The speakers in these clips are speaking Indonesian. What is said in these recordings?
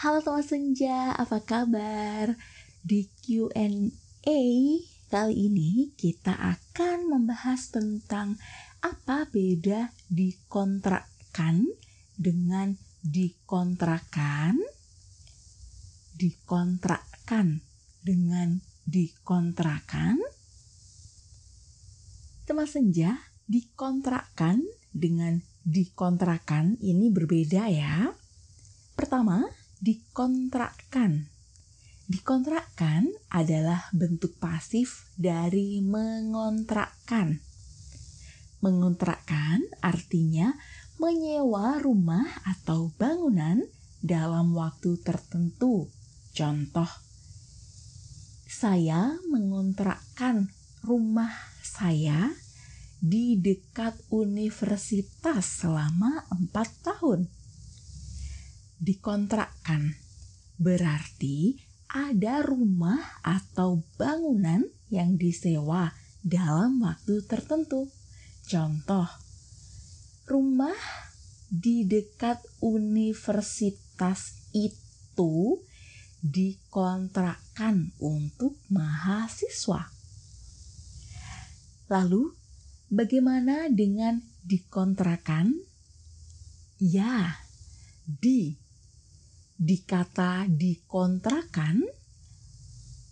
Halo teman senja, apa kabar? Di Q&A kali ini kita akan membahas tentang apa beda dikontrakkan dengan dikontrakan, dikontrakkan dengan dikontrakan. Teman senja, dikontrakkan dengan dikontrakan ini berbeda ya. Pertama, dikontrakkan. Dikontrakkan adalah bentuk pasif dari mengontrakkan. Mengontrakkan artinya menyewa rumah atau bangunan dalam waktu tertentu. Contoh, saya mengontrakkan rumah saya di dekat universitas selama empat tahun. Dikontrakkan berarti ada rumah atau bangunan yang disewa dalam waktu tertentu. Contoh, rumah di dekat universitas itu dikontrakkan untuk mahasiswa. Lalu, bagaimana dengan dikontrakan? Ya, di di kata dikontrakan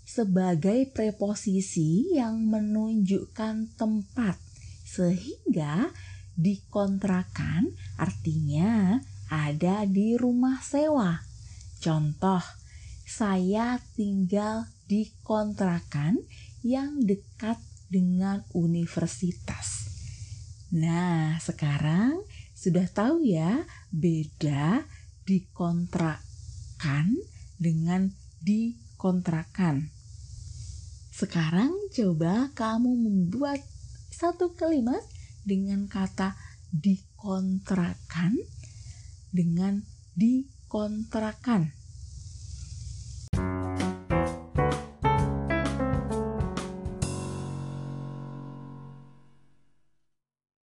sebagai preposisi yang menunjukkan tempat sehingga dikontrakan artinya ada di rumah sewa. Contoh, saya tinggal di kontrakan yang dekat dengan universitas. Nah, sekarang sudah tahu ya beda dikontrakan dengan dikontrakan. Sekarang coba kamu membuat satu kalimat dengan kata dikontrakan dengan dikontrakan.